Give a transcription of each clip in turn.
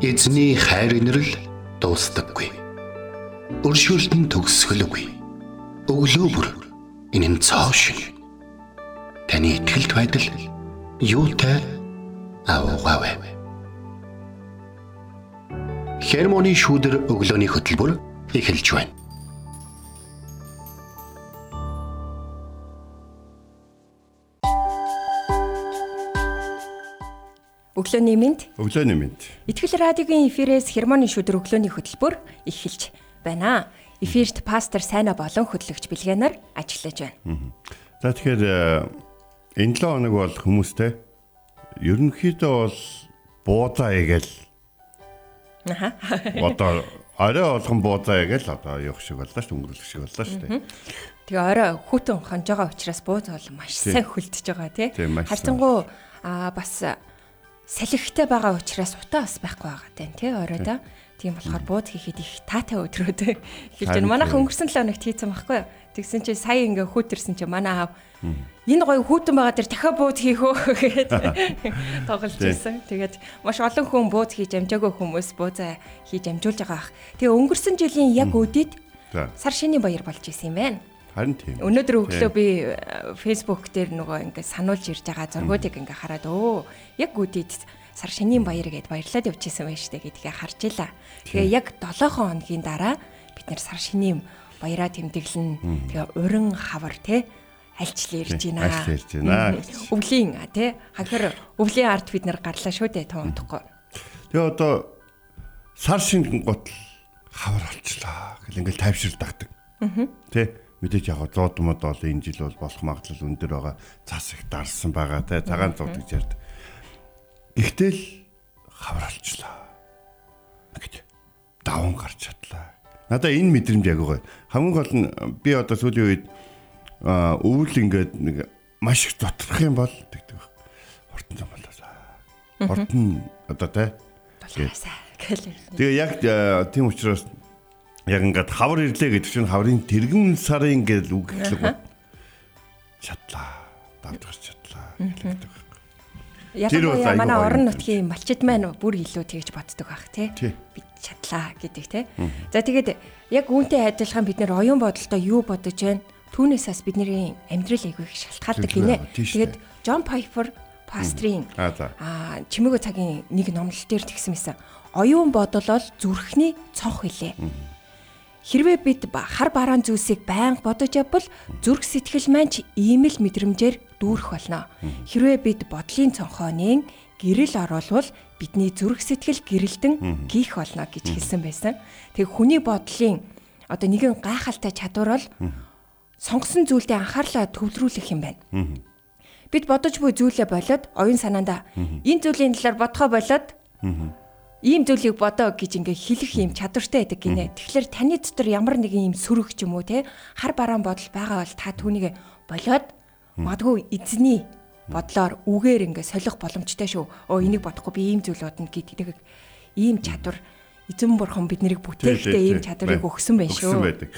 Эзний хайр инрэл дуустдаггүй. Өршөөлт нь төгсгөлгүй. Өглөө бүр энэ нь цоо шиг. Таны ихтгэлд байдал юутай аавгаавэ. Хермоны шүүдэр өглөөний хөтөлбөр эхэлж байна. Өглөөний мэнд. Өглөөний мэнд. Итгэл радиогийн эфирээс хермоны шүдэр өглөөний хөтөлбөр эхэлж байна. Эфирт пастор Сайна болон хөтлөгч Билгэнаар ажиллаж байна. За тэгэхээр э, энэ 7 хоног бол хүмүүстэй ерөнхийдөө бол буудаа игээл. Аха. Одоо орой болгон буудаа игээл одоо явах шиг боллоо шүү өнгөрөх шиг боллоо шүү. Тэгээ орой хүүтэн хонж байгаа учраас бууз бол маш сайн хөлдөж байгаа тий. Харцангуу аа бас салхитай байгаа учраас утаа бас байхгүй байгаа тань тий оройдоо. Тийм болохоор бууз хийхэд их таатай өдрүүд эхэлж байна. Тийм. өнгөрсөн 7 хоногт хийцэн байхгүй юу? Тэгсэн чинь сая ингээ хүүтэрсэн чинь манай аав энэ гоё хүүтэн байгаа дээр дахиад бууз хийх үү гэгээд тоглож ирсэн. Тэгээд маш олон хүн бууз хийж амжаагүй хүмүүс буузаа хийж амжуулж байгаа ах. Тэгээ өнгөрсөн жилийн яг өдөрт За сар шинийн баяр болж исэн юм байна. Харин тийм. Өнөөдөр өглөө би э, Facebook дээр нөгөө ингээ сануулж ирж байгаа зургуудыг ингээ хараад өө яг үдийд сар шинийн баяр гэд баярлаад явчихсан байж штэ гэдгээ харж илаа. Тэгээ яг 7 хоногийн дараа бид нэр сар шинийн баяраа тэмдэглэн тэгээ уран хавар те альчлал ирж байна. альчлал ирж байна. Өвлийн те хахир өвлийн арт бид нэр гарлаа шүү дээ тун утгагүй. Тэгээ одоо сар шингэн гутал хавар олчлаа гэл ингээл тайвширдаг. Тэ мэдээж яг 100 мод бол энэ жил бол болох магадлал өндөр байгаа. Цас их дарсан байгаа тэ цагаан цууд гэж ярьд. Гэхдээ л хавар олчлаа. Гэт даван гарч чадлаа. Надаа энэ мэдрэмж яг гоё. Хамгийн гол нь би одоо сүүлийн үед өвөл ингээд нэг маш их доторх юм бол тэгдэг. байх. Хортон зам болоосаа. Хортон одоо гэлээ. Тэгээ яг тийм учраас яг ингээд хавар ирлээ гэдэг чинь хаврын тэрэгэн сарын ингээд үг гэхлэг чадлаа. Давж гарч чадлаа гэдэг Яг нь манай орон нутгийн малчид маань бүр илүү тэгж боддог байх тий. Бид чадлаа гэдэг тий. За тэгээд яг үүнтэй адилхан бид нэр оюун бодолтой юу бодож байна? Түүнээс бас бидний амьдрал айгүй их шалтгаалдаг гинэ. Тэгээд Джон Пайпер пастрийн Аа чимээгөө цагийн нэг номлол дээр тэгсэн мэсэн. Оюун бодол бол зүрхний цонх хилээ. Хэрвээ бид хар бараан зүйлсийг байнга бодож явбал зүрх сэтгэл маань ч ийм л мэдрэмжээр дүүрэх болно. Хэрвээ бид бодлын цонхооны гэрэл оруулвал бидний зүрх сэтгэл гэрэлтэн гих болно гэж хэлсэн байсан. Тэг хүний бодлын одоо нэгэн гайхалтай чадвар бол сонгосон зүйлдээ анхаарлаа төвлөрүүлэх юм байна. Бид бодож буй зүйлээ болоод оюун санаандаа энэ зүйлийн талаар бодхоо болоод ийм зүйлийг бодоо гэж ингээ хэлэх юм чадвартай байдаг гинэ. Тэгэхээр таны дотор ямар нэгэн юм сөрөг ч юм уу те хар бараан бодол байгаа бол та түүнийг болоод магадгүй эзний бодлоор үгээр ингээ солих боломжтой шүү. Өө энийг бодохгүй би ийм зүйл бодно гэдэг нэг ийм чадвар эзэн бурхан биднийг бүтээхдээ ийм чадварыг өгсөн байх Өгсөн шүү. байдаг.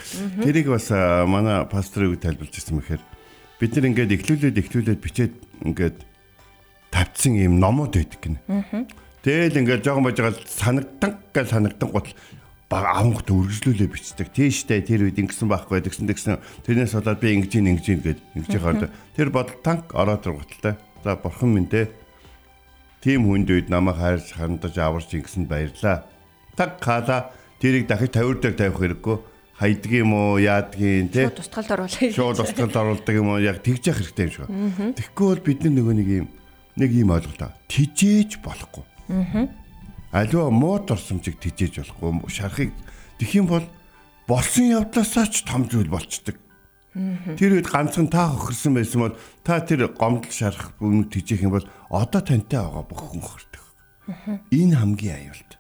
Тэрийг бас манай пасторыг тайлбарлаж ирсэн мэхээр бид нар ингээд эхлүүлээд эхлүүлээд бичээд ингээд тавьсан юм номууд байдаг гинэ. Тэгэл ингээд жоохон байж байгаа санагдан гэж санагдан гутал баг авангт үргэлжлүүлээ бичдэг. Тийштэй тэр үед ингэсэн байхгүй тэгсэн тэгсэн тэрнээс болоод би ингэж ин ингэж ин гэд ингэж яхаар тэр бодол танк ороод ир гуталтай. За бурхан минь те Тим хүнд үед намайг хайрж хандаж аварч ингэсэнд баярлаа. Таг хаала тэрийг дахиж тавир дээр тавих хэрэггүй. Хайдаг юм уу, яадгийн те. Шууд тусгалд оруулах. Шууд устгалд оруулдаг юм уу, яг тэгж явах хэрэгтэй юм шиг. Тэгэхгүй бол бид нар нөгөө нэг юм нэг юм ойлголоо. Тижээж болохгүй. Аливаа муу дурсамжийг тижээж болохгүй. Шарахыг юм бол болсон явдлаасаа ч том зүйл болчдөг. Тэр үед ганцхан та хохирсон байсан бол та тэр гомдол шарах өмнө тижээх юм бол одоо тантай байгаа бүх хүн хохирдог. Энэ хамгийн аюулт.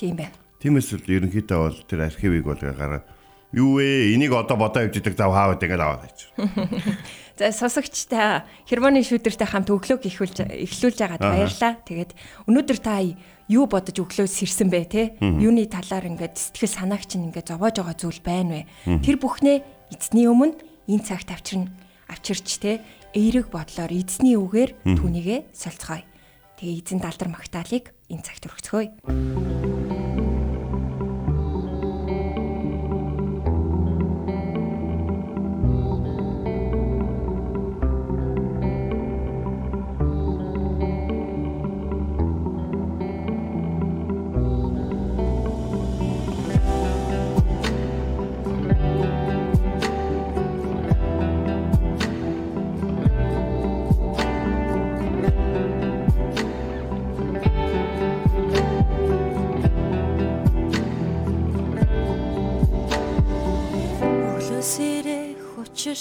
Тийм байна. Тиймээс л ерөнхийдөө бол тэр архивыг бол гараа юу вэ? Энийг одоо бодоо явж идэг зав хаа гэдэг аваад байж. За сонсогчтой Хермоны шүүдэртэй хамт өглөөг ихүүлж эхлүүлж байгаад Аха. баярлаа. Тэгээд өнөөдөр та юу бодож өглөөс сэрсэн бэ те? Юуны талаар ингээд сэтгэл санааг чинь ингээд зовоож байгаа зүйл байна вэ? Тэр бүхнээ эзний өмнө энэ цагт авчирна авчирч те эерэг бодлоор эзний үгээр түүнийгэ солилцгоё. Тэгээ эзэн далдар магтаалыг энэ цагт өргөцгөөе.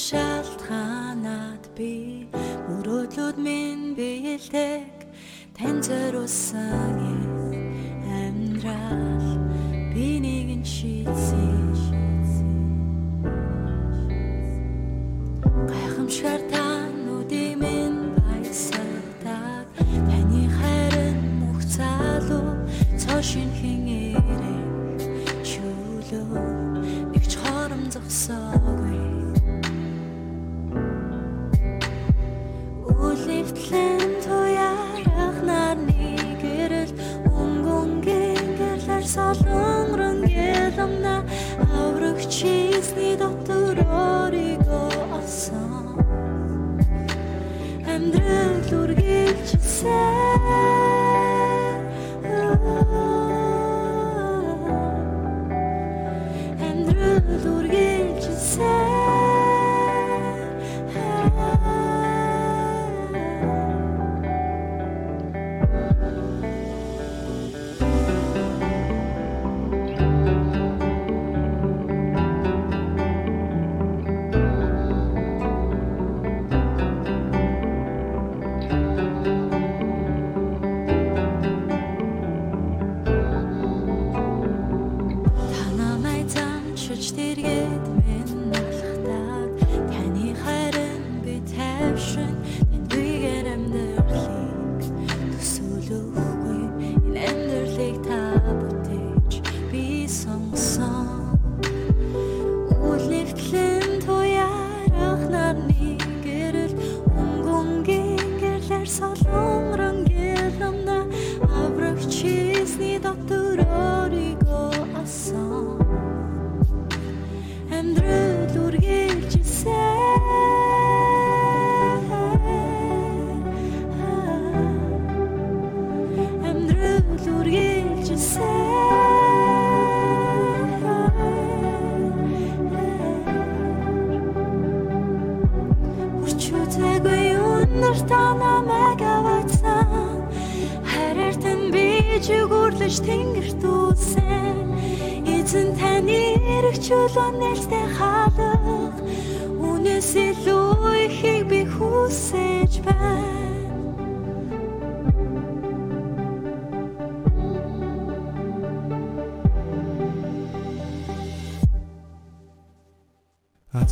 шалтгаанаад би мөрөөдлүүд минь биелдэг тань зориулсан амьдрал би нэгэн шийдсэн. Гайхамшигт чисний дотор өөрийгөө олсон. Амьдрал үргэлжилсэн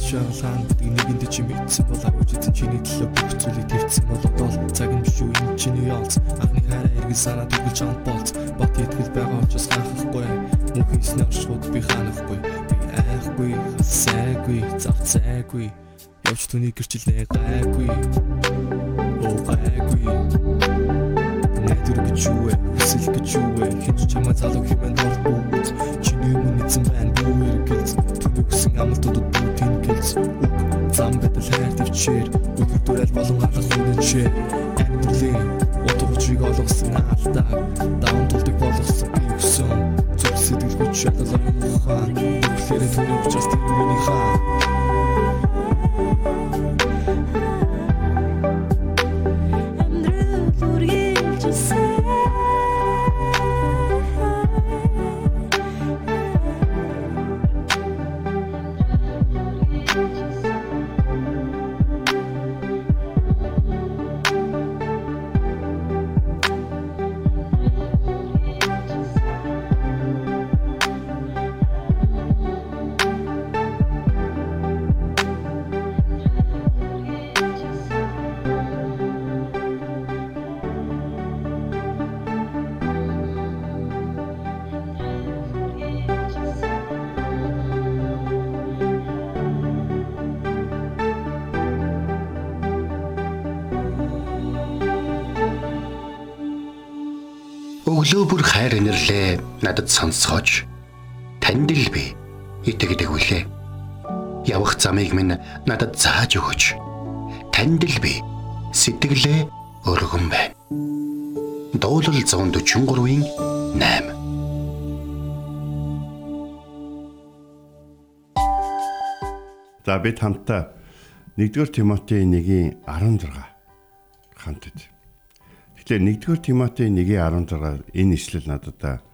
шаалгаан гэдэг нэгэнд чи мэдсэн бол авч эзэн чиний төлөө бүх зүйлийг твцсэн бол одоо л цаг нь биш энэ чиний ялц анхны хараа эргэл санаа төгөлж амт болц. Бат итгэл байгаа учраас хаахахгүй мөнхийн эсний оршууд би хаанахгүй би айхгүй сайгүй завцайгүй явж түүний гэрчлээ гайгүй. Оо гайгүй. Найдвар гэж юу вэ? Хүсэл гэж юу вэ? Хинч чамаа залуу хэмээн дурд Чиний өмнө эзэн байна бүү эргэлз Түүний хүсэн амлтууд зам байтал хайр төвчээр. Өдөр дүрэл болон хагас үнэнчээ амьдралын утга учирыг олгосон алдаа. Даун тулдаг болгосон би өсөн зүг сэтгэл хүч шалгал юм ухаан. Тэгэхээр түүний учраас тэр миний хаа Өглөө бүр хайр инэрлээ надад сонсгооч. Танд л би итгэдэг үлээ. Явах замыг минь надад зааж өгөөч. Танд л би сэтгэлээ өргөн байна. Дуулал 143-ийн 8 За бид хамтаа 1-р Тимоти 1-ийн 16 хамт үз. Тэгэхээр 1-р Тимоти 1-ийн 16 энэ ишлэл надад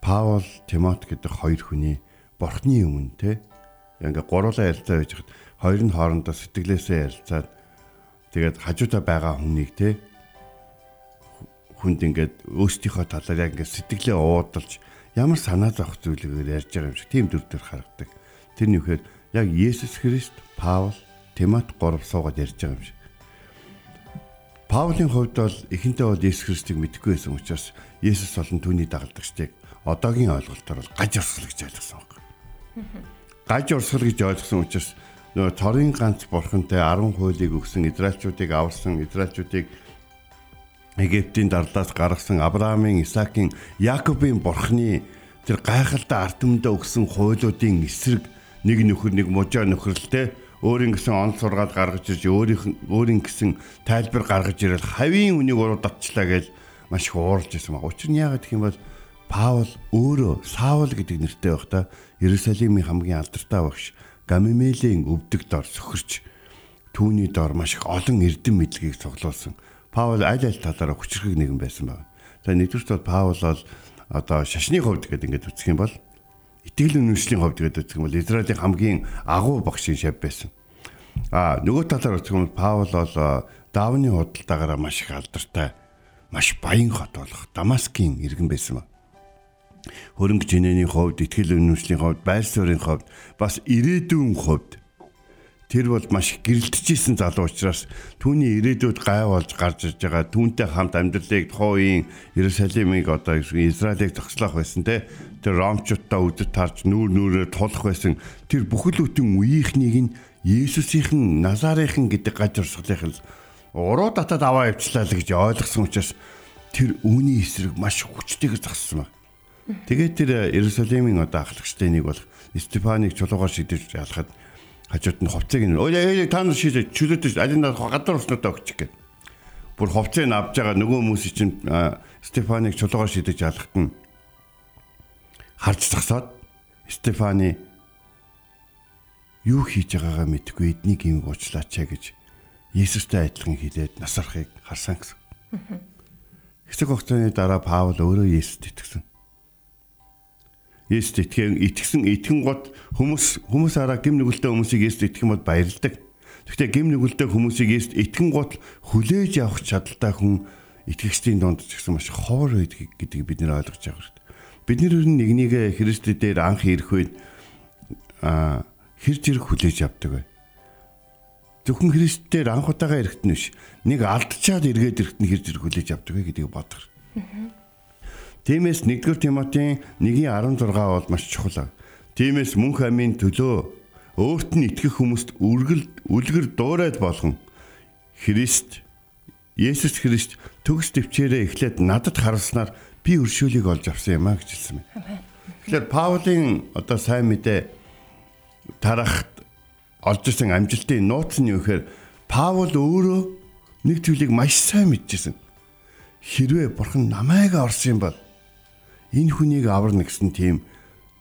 Паул, Тимот гэдэг хоёр хүний бурхны өмнө те ингээ гурлаа ярилцаа байж хад хоёр нь хоорондоо сэтгэлээсээ ярилцаад тэгээд хажуудаа байгаа хүнийг те хүнд ингээд өөрсдийнхөө талаар яг ингээд сэтгэлээ уудалж ямар санаа зовх зүйлээр ярьж байгаа юм шиг тийм дүр төр харагдаг. Тэр нь юу гэхээр яг Есүс Христ, Паул, Тимот гурав суугаад ярьж байгаа юм шиг. Паулийн хувьд бол эхэнтэй бол Есүс Христийг мэдгүй байсан учраас Есүс болон түүний дагалдагчдыг одоогийн ойлголтоор бол гаж орсгол гэж ойлгосон баг. Гаж орсгол гэж ойлгосон учраас нөгөө торын ганц бурхантай 10 хуулийг өгсөн Израильчуудыг аварсан Израильчуудыг Египтийн дарлаас гаргасан Авраамын, Исаакийн, Яаковын бурхны тэр гайхалтай ард түмэндээ өгсөн хуулиудын эсрэг нэг нөхөр нэг мужаа нөхөрлөлтэй өөрийн гэсэн он сургаад гаргаж ирж өөрийнх өөрийн гэсэн тайлбар гаргаж ирэл хавийн үнийг уруу татчлаа гэж маш их уурж исэн баг. Учир нь яагаад гэх юм бол Паул өөрөө Саул гэдэг нэртэй байхдаа Иерусалимийн хамгийн алдартай багш Гамимелийн өвдөг дор сөхөрч түүний дор маш их олон эрдэм мэдлэгийг цуглуулсан. Паул аль аль талаараа хүчрхэг нэгэн байсан байна. За нэгдүгээр бол Паул бол одоо шашны хувьд гэдэг ингээд үзэх юм бол итгэл үнэмшлийн хувьд гэдэг юм бол Израилийн хамгийн агуу багшийн шав байсан. А нөгөө талаар үзэх юм бол Паул бол Давны худалдаагаар маш их алдартай маш баян хот болох Дамаскын иргэн байсан ба. Хөрөнгө жинэний хувьд, итгэл үнэмшлийн хувьд, байр суурийн хувьд, бас ирээдүйн хувьд тэр бол маш гэрэлтжсэн залуу учраас түүний ирээдүйд гай болж гарч ирж байгаа түүнтэй хамт амьдралыг тухайн Иерусалимыг одоо Израилийг зогслох байсан те тэр ромчуудаа үдэт тарж нүүр нүрээр тулах байсан тэр бүхэл бүтэн үеийнхнийг нь Есүсийнхэн Назарынхан гэдэг гаж урсгалынх нь уруу татаад аваа явчлаа л гэж ойлгосон учраас тэр үүний эсрэг маш хүчтэйгээр зогссон байна. Тэгээд тэр Иерусалимын одоо ахлагчтай нэг болох Стефаныг чулуугаар шидэж ялахад хажууд нь хувцыг нь өө та нар шийдэж чөлөөдөж алин гадар уснуудаа өгчих гээд. Бүр хувцыг нь авж байгаа нөгөө хүмүүс чинь Стефаныг чулуугаар шидэж ялахт нь харж зогсоод Стефани юу хийж байгаагаа мэдгүй эднийг юм уучлаач гэж Есүстэй адилхан хэлээд насархыг харсан гэсэн. Хэсэг хугацааны дараа Паул өөрөө Есүст итгэсэн. Есүст итгэн итгэсэн итгэн гот хүмүүс хүмүүс араа гим нүгэлтэй хүмүүсийг Есүст итгэх юм бол баярлдаг. Гэхдээ гим нүгэлтэй хүмүүсийг Есүст итгэн гот хүлээж авах чадaltaй хүн итгэгчдийн донд ч гэсэн маш ховор байдаг гэдгийг бид нэр ойлгож байгаа хэрэгтэй. Бид нэр нэг нэг Христ дээр анх ирэх үед а хэрж ирэх хүлээж авдаг бай. Зөвхөн Христ дээр анх удаага ирэхт нь биш. Нэг алдчаад эргээд ирэхт нь хэрж ирэх хүлээж авдаг гэдгийг бодох. Тиймээс 1-р Тимотийн 1:16 бол маш чухал. Тиймээс мөнх амийн төлөө өөрт нь итгэх хүмүүст үргэл үлгэр дуурайд болгон Христ Есүс Христ төгс төвчээрээ эхлээд надад харуулснаар би өршөөлийг олж авсан юм а гэж хэлсэн байна. Тэгэхээр Паулийн одоо сайн мэдээ тарахт олж ирсэн амжилтын нууц нь юу гэхээр Паул өөрөө нэг зүйлийг маш сайн мэдчихсэн. Хэрвээ бурхан намайг орсон юм бол энэ хүнийг аварна гэсэн тийм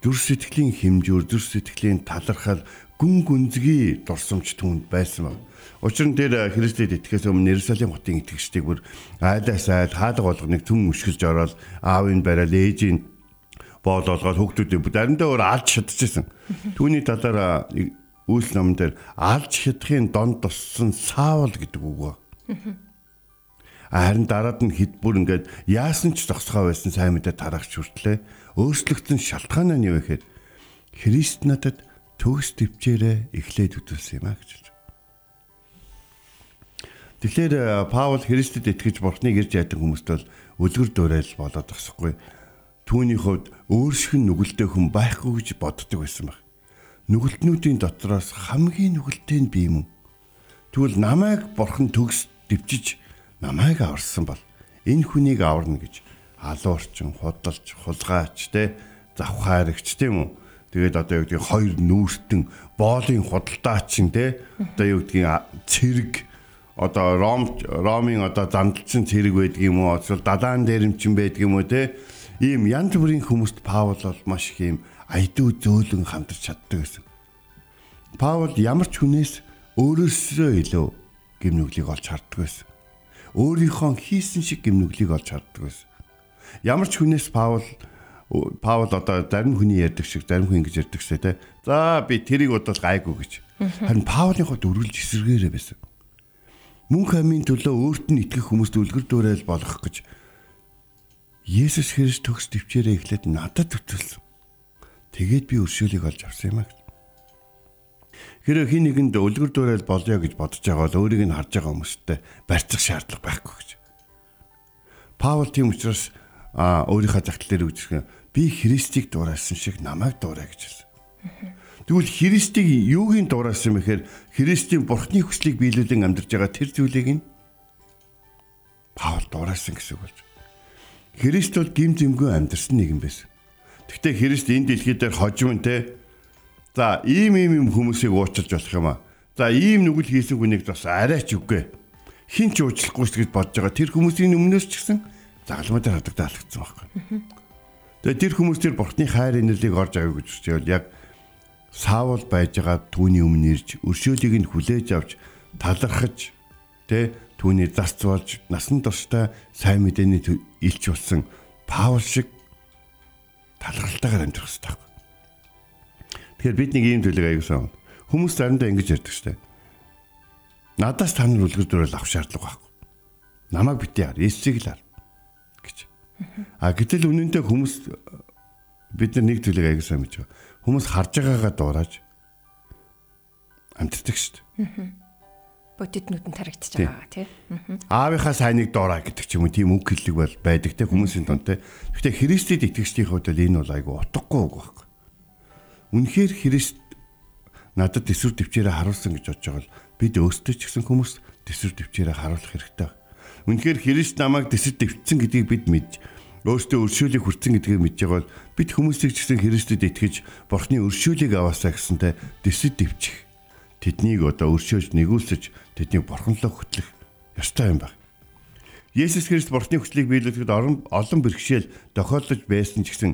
дүр сэтгэлийн хэмжүүр, дүр сэтгэлийн талархал, гүн гүнзгий дурсамж түнд байсан байна. Учир нь дээр Христэд итгэхээс өмнө Иерусалим хотын итгэгчдийг бүр айлаас айл хаалга болгоныг түн өшгөлж ороод аавын барайл ээжийн боол олгоод хүүхдүүдээ заримдаа өөр алж шатчихсан. Түүний талаар үйлс номон дээр алж шатахын донд туссан саавал гэдэг үг ба. Харин дараад нь хэд бүр ингээд яасан ч зогсгоо байсан сайн мэдээ тараагч хүртлээ өөрчлөгдсөн шалтгаан нь юу гэхээр Христ надад төгс төвчээрээ эхлээд үтүүлсэн юм а гэж Тэгэхээр э, Паул Христэд итгэж Бурхныг ирж яадаг хүмүүст бол үлгэр дуурайл болоод тасахгүй. Түүний хувьд өөр шиг нүгэлтэй хүн байхгүй гэж боддог байсан баг. Нүгэлтнүүдийн дотроос хамгийн нүгэлтэй нь би юм. Тэгвэл намайг Бурхан төгс дэвчиж намайг аварсан бол энэ хүнийг аварна гэж халуурчин, худалч, хулгайч те завхаарэгч тийм үү. Тэгээд одоо юу гэдгийг хоёр нүүртэн боолын худалдаачин те одоо юу гэдгийг цэрэг одоо ром ромын одоо зандалчин цэрэг байдаг юм уу? Эсвэл далаан дээрэмчин байдаг юм уу те? Ийм янз бүрийн хүмүүст Паул бол маш их юм айдуу зөөлөн хамтарч чаддаг гэсэн. Паул ямар ч хүнээс өөрөөсөө илүү гимнүглийг олж харддаг байсан. Өөрийнхөө хийсэн шиг гимнүглийг олж харддаг байсан. Ямар ч хүнээс Паул Паул одоо зарим хүний ярьдаг шиг зарим хүн ингэж ярьдаг шээ те. За би тэрийг бодвол гайгүй гэж. Харин Паулын хот өргөлж эсэргээрээ байсан. Мөнх амийн төлөө өөрт нь итгэх хүмүүст үлгэр дуурайл болгох гэж Есүс Христ төгс төвчээрээ эхлээд надад төтөлсөн. Тэгээд би өршөөлийг олж авсан юм аа. Хэрэв хин нэгэнд үлгэр дуурайл болё гэж бодож байгаа бол өөрийг нь харж байгаа хүмүүстэй барьцах шаардлага байхгүй гэж. Паул тийм учраас а өөрийнхөө загтал дээр үгжих би Христийг дуурайсан шиг намайг дуурай гэж хэлсэн. Тэгвэл Христийг юугийн дуурайсан бэхээр Христийн бурхны хүслийг биелүүлэн амьдарч байгаа тэр зүйлийг нь Паул дуурайсан гэсэн үг болж. Христ бол гим зэмгүй амьдарсан нэгэн байсан. Гэхдээ Христ энэ дэлхий дээр хожим те за ийм ийм юм хүмүүсийг уучлж болох юм аа. За ийм нүгэл хийсэн хүнийг бас арайч үгүй. Хин ч уучлахгүй гэж бодож байгаа тэр хүмүүсийн өмнөөс ч гэсэн загалмуудаар хадагдаа алдагдсан байхгүй. Тэгээ тэр хүмүүс тэр бурхны хайр инэрлийг орж авъя гэж үзчихвэл яг Саул байж байгаа түүний өмнө ирж өршөөлийг нь хүлээж авч талархаж тэ түүний зарц болж насан туршдаа сайн мэдээний илч болсон Паул шиг талархалтайгаар амьдрах хэрэгтэй. Тэгэхээр бид нэг ийм төлөв аяасан. Хүмүүс заримдаа ингэж ярьдаг штэ. Надаас та нар үлгэр дөрөөл авах шаардлага байхгүй. Намайг битээ хар, Есүсийг л хар гэж. А гэтэл үнэндээ хүмүүс бид нар нэг зүйлийг аяг сайн мэдж байгаа. Хүмүүс харж байгаагаа дуурайж амтдаг шүү дээ. Бодит нүдэн тарагдчих байгаа тий. Аавынхаа сайныг дуурай гэдэг ч юм уу тийм үг хэллэг бол байдаг те хүмүүсийн донд те. Гэхдээ Христэд итгэгчдийн хувьд бол энэ бол айгүй утгагүй үг байхгүй. Үнэхээр Христ надад төсвөр төвчээрээ харуулсан гэж бодож байгаа бол бид өөстөө ч гэсэн хүмүүс төсвөр төвчээрээ харуулах хэрэгтэй. Үнэхээр Христ намайг дэсэд дэвтсэн гэдгийг бид мэдж өөртөө өршөөлийг хүртсэн гэдгийг мэдж байгаа бол бид хүмүүсийг ч гэсэн Христэд итгэж Бурхны өршөөлийг аваасаа гэсэнтэй дэсэд дэвчих. Тэднийг одоо өршөөж нэгүүлсэж тэднийг бурханлоо хөтлөх ёстой юм байна. Есүс Христ Бурхны хүслийг биелүүлэхэд олон бэрхшээл тохиолдож байсан ч гэсэн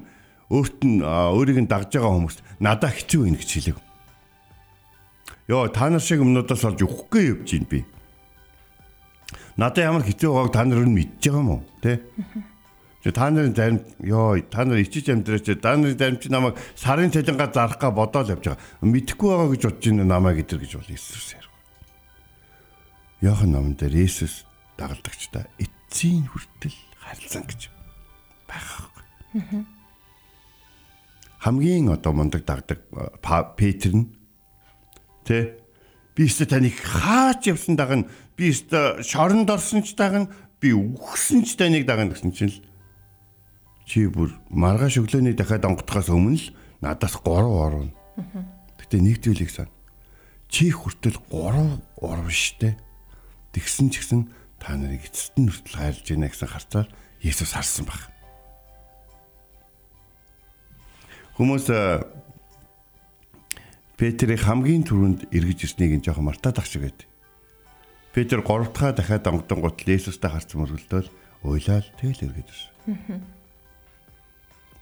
өөрт нь өөрийг нь дагж байгаа хүмүүст надаа хэцүү байна гэж хэлэв. Йоо та нар шиг өмнөдөөс олж өгөхгүй явж гин би надад ямар хэцүү байгааг та нар нь мэдж байгаа юм уу Тэ та нарын зарим ёо та нар ичиж амьдраач та нарын зарим чи намайг сарын цалингаа зарахгаа бодоол явж байгаа. Мэдхгүй байгаа гэж бодож ин намайг идэр гэж бол Иесус ярив. Яхан номон дээр Иесус дагалдагчдаа эцсийн хүртэл харилцсан гэж байх. Хамгийн одоо мундаг дагдаг Петр нь тэ би өстө таныг хаач явсан дагна би өстө шоронд орсон ч дагна би үхсэн ч таныг дагна гэсэн чинь л чи бүр маргааш өглөөний дахиад онготхоос өмнө л надаас 3 орно. Гэтэ нэг зүйлийг сан. Чи хүртэл 3 орно штэ. Тэгсэн ч гэсэн та нарыг эцэст нь хүртэл хайрлж байна гэсэн харцаар Есүс харсан баг. Хүмүүс Петрийг хамгийн түрүүнд эргэж ирснийг нь жоохон мартаад ах шиг байд. Петр 3 дахь дахиад онгодон гутал Есүстэй харсан мөргөлдөөл уйлал тэгэл эргэж ирсэн.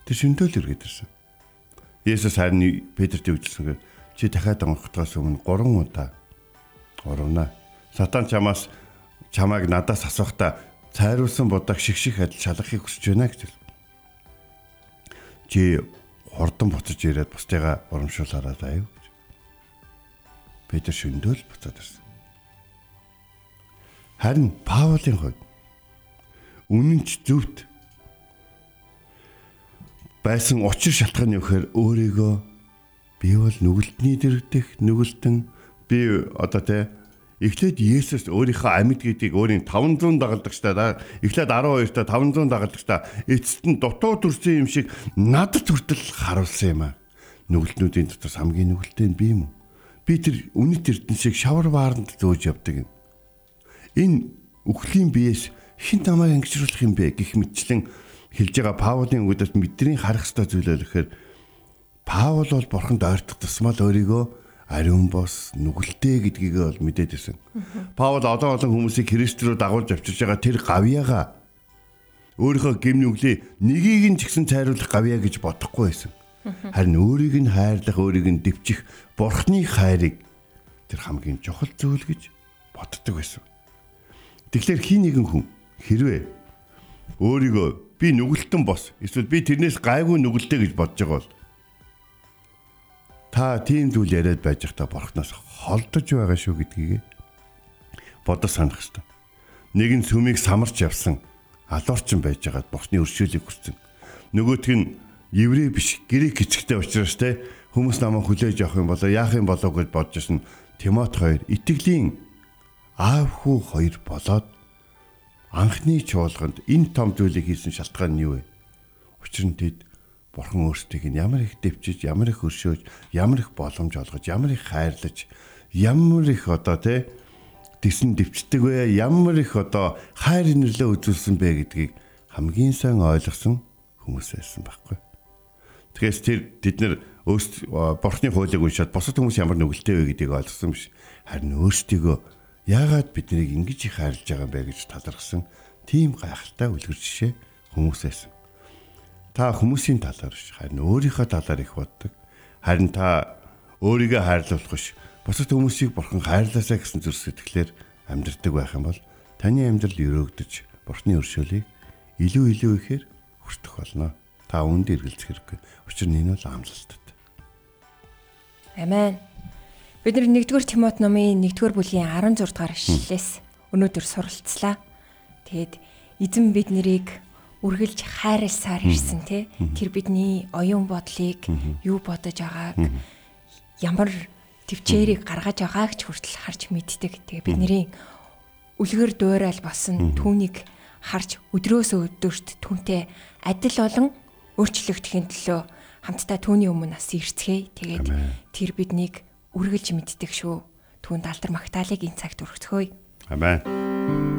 Тэр шөнтөөл эргэж ирсэн. Есүс харин Петрт үгжилсэнгээр чи дахиад онгодохоос өмнө 3 удаа урвна. Сатан чамаас чамайг надаас асуухта цайруулсан будаг шиг шиг адил шалгахыг хүсэж байна гэж. Чи хурдан буцаж ирээд бусдыгаа урамшуулаарай заяа. Петр шөндөөл буцаад ирсэн. Харин Паулын хувьд үнэн ч зөвхт байсан учир шалтгаан нь юу гэхээр өөрийгөө би бол нүгэлтний дэрдэх нүгэлтэн би одоо тэ Эхлээд Есүс өөрийнхөө амьд гэдгийг өөрийн 500 дагалдагчдаа эхлээд 12 та 500 дагалдагчдаа эцэст нь дутуу төрсэн юм шиг надад хүртэл харуулсан юм аа. Нүгэлтнүүдийн дотор хамгийн нүгэлтэй нь би юм уу? би тэр үнэт эрдэнсийг шавар бааранд зөөж явдаг юм. Энэ үхлийн биеэс хин намайг ангижруулах юм бэ гэх мэтчлэн хэлж байгаа Паулын үгдээс бидний харах ёстой зүйл нь гэхээр Паул бол бурханд ойртох тусмал өөрийгөө ариун бос нүгэлтэй гэдгийг бол мэдээд байсан. Паул одоо олон хүмүүсийг Христ рүү дагуулж авчирж байгаа тэр гавьяага өөрийнхөө гим нүглийг нэгийг нь ч гэсэн цайруулах гавьяа гэж бодохгүй байсан. Харин өөрийг нь хайрлах, өөрийг нь дэвчих бурхны хайрыг тэр хамгийн чухал зүйл гэж боддог байсан. Тэгэхээр хий нэгэн хүн хэрвээ өөрийгөө би нүгэлтэн бос эсвэл би тэрнээс гайгүй нүгэлтэй гэж бодож байгаа бол та тийм зүйл яриад байж та бурхнаас холдож байгаа шүү гэдгийг бодож санах хэрэгтэй. Нэгэн сүмийг самарч явсан алуурчин байж байгаад бурхны өршөөлийг хүссэн. Нөгөөх нь еврей биш грек эцэгтэй учраас те хүмүүс намайг хүлээж авах юм болоо яах юм болоо гэж бодож ирсэн Тимот хоёр итгэлийн аав хүү хоёр болоод анхны чуулганд энэ том зүйлийг хийсэн шалтгаан нь юу вэ? Учир нь тэд бурхан өөрсдийг нь ямар их дэвчиж, ямар их өршөөж, ямар их боломж олгож, ямар их хайрлаж, ямар их одоо те дэсэн дэвчдэг вэ? Ямар их одоо хайр инэрлээ үзүүлсэн бэ гэдгийг хамгийн сайн ойлгосон хүмүүс байсан байхгүй. Тэгээс тэр бид нэр өөрсд бурхны хуулийг уншаад бусад хүмүүс ямар нүгэлтэй вэ гэдгийг ойлгосон биш. Харин өөрсдийгөө яагаад биднийг ингэж их хайрлаж байгаа юм бэ гэж талархсан тийм гайхалтай үлгэр жишээ хүмүүсээс. Та хүмүүсийн талаар биш харин өөрийнхөө талаар их боддог. Харин та өөрийгөө хайрлуулах биш бусад хүмүүсийг бурхан хайрлаасаа гэсэн зүрх сэтгэлээр амьдрдаг байх юм бол таны амьдрал өрөөгдөж бурхны өршөөлийг илүү илүү ихээр хүртэх болно. Та үүнд эргэлзэх хэрэггүй. Учир нь энэ бол амлалттай. Амен. Бид 1-р Тимот номын 1-р бүлгийн 16 дугаар ишлэлээс өнөөдөр суралцлаа. Тэгэд эзэн бид нарыг үргэлж хайрласаар ирсэн те. Тэр бидний оюун бодлыг юу бодож байгааг ямар төвчээрийг гаргаж байгааг ч хүртэл харж мэддэг. Тэгээ бидний үлгэр дуурал босон түүнийг харж өдрөөс өдөрт түүнтэй адил болон өөрчлөгдөхийн төлөө хамтдаа түүний өмнө нас ирцгээе. Тэгээд тэр биднийг үргэлж мэддэг шүү. Түүнд алдар магтаалыг энэ цагт өргөцгөөе. Амен.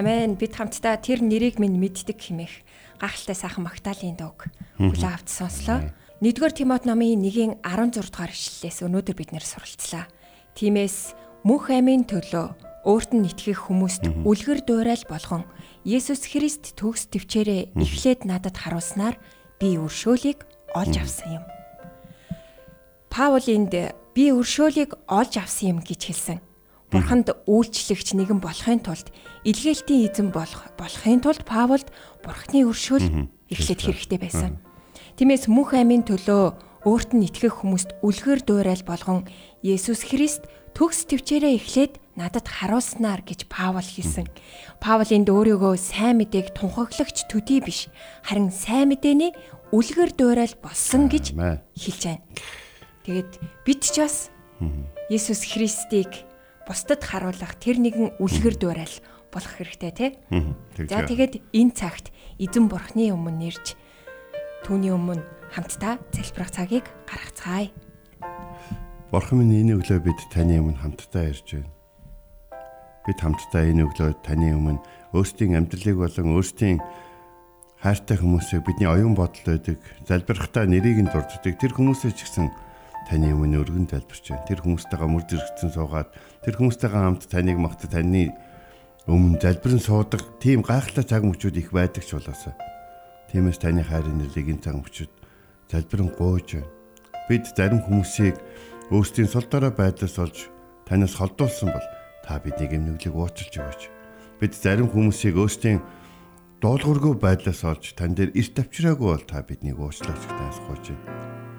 Амен бид хамтдаа тэр нэрийг минь мэддэг хэмээх гахалтай сайхан Магдалины дууг хүлээн авч сонслоо. 1-р Тимот номын 1-ийн 16 дугаар ишлэлээс өнөөдөр бид нэр суралцлаа. Тимээс мөнх амийн төлөө өөрт нь итгэх хүмүүст үлгэр дуурай болгон Есүс Христ төгс төвчээрээ эхлээд надад харуулснаар би өршөөлийг олж авсан юм. Паул энд би өршөөлийг олж авсан юм гэж хэлсэн. Бурханд үйлчлэгч нэгэн болохын тулд илгээлтийн эзэн болох болохын тулд Паулд Бурхны өршөөл эхлээд хэрэгтэй байсан. Тиймээс мөнх амийн төлөө өөрт нь итгэх хүмүүст үлгэр дуурай болгон Есүс Христ төгс төвчээрээ эхлээд надад харуулснаар гэж Паул хэлсэн. Паул энд өөрийгөө сайн мэдээг тунхаглагч төдий биш. Харин сайн мэдээний үлгэр дуурай болсон гэж хэлж байна. Тэгээд бид ч бас Есүс Христийг бусдад харуулах тэр нэгэн үлгэр дуурай болох хэрэгтэй тий. За тэгээд энэ цагт эзэн бурхны өмнө нэрж түүний өмнө хамтдаа залбирах цагийг гаргацгаая. Бурхан минь энэ өглөө бид таны өмнө хамтдаа ирж байна. Бид хамтдаа энэ өглөө таны өмнө өөрсдийн амьдралыг болон өөрсдийн хайртай хүмүүсийг бидний оюун бодол байдаг, залбирахтаа нэрийг нь дурддаг тэр хүмүүсээ ч гэсэн таны өмнө өргөн залбирч байна. Тэр хүмүүстэйгээ мөр зэрэгцэн суугаад тэр хүмүүстэйгээ хамт таныг магтаж таны өмнө залбирэн суудаг тийм гайхалтай цаг мөчүүд их байдаг ч болоосаа. Тиймээс таны хайрын нэлийг энэ цаг мөчүүд залбирэн гуйж байна. Бид зарим хүмүүсийг өөрсдийн сул дорой байдлаас олж танаас холдуулсан бол та биднийг эмнэглэг уучлж өгөөч. Бид зарим хүмүүсийг өөрсдийн дуулуургүй байдлаас олж тань дээр эрт авчираагүй бол та биднийг уучлаач гэж таасгууж байна.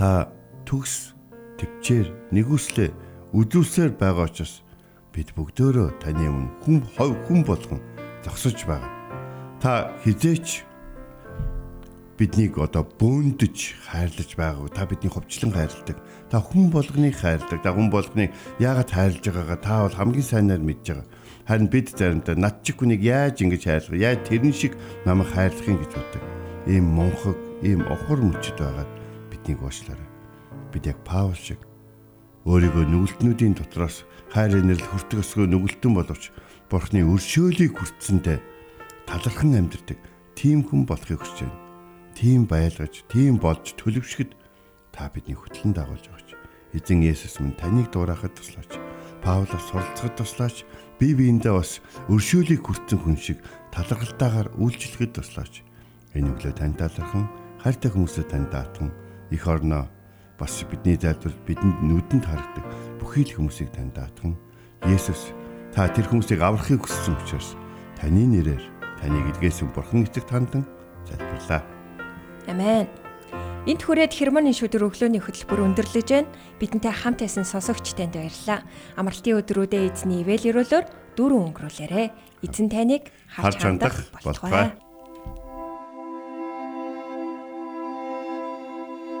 Та төгс төвчээр нэгүслээ үдүүсээр байгаа учраас бид бүгдөө таны өмнө хүн хов хүн болгон зогсож байгаа. Та хизээч биднийг одоо бөөндөж хайрлаж байгааг та бидний ховчлон хайрладаг. Та хүн болгоныг хайрладаг. Та хүн болгоныг яагаад хайрлаж байгаагаа та бол хамгийн сайнаар мэдж байгаа. Харин бид заримдаа над чиг хүнийг яаж ингэж хайрлах, яаж тэрэн шиг намайг хайрлах юм гэж боддог. Ийм монхог, ийм охор мөчд байгаад биднийг уучлаарай. Бид яг Паул шиг өөрийгөө нүгэлтнүүдийн дотроос хайр инэрл хүртэг өсгөө нүгэлтэн боловч Бурхны өршөөлийг хүртсэндээ талархан амьдэрдэг тийм хүн болохыг хүсэж байна тийм байлгаж, тийм болж төлөвшөхөд та бидний хөтлөн дагуулж өгч. Эзэн Есүс минь таныг дуурайхад туслаач. Паулос суралцахад туслаач. Би биендээ бас өршөөлийг хүртсэн хүн шиг таларгалтайгаар үйлчлэхэд туслаач. Энэ өглөө тань талархан хайртай хүмүүсээ тань даатхан их орноо бас бидний зайлшгүй бидэнд нүдэнд харагдаг бүхий л хүмүүсийг тань даатхан Есүс та тэр хүмүүсийг аврахыг хүссэн учраас таны нэрээр таныг илгээсэн бурхан эцэг тандан залбирлаа. Амен. Энт хүрээд хермоны шүдэр өглөөний хөтөлбөр өндөрлөж байна. Бидэнтэй хамт байсан сонсогч танд баярлалаа. Амралтын өдрүүдэд эзний ивэл өрөөлөөр дөрөв өнгөрүүлээрэ. Эзэн таныг харж хандах болтугай.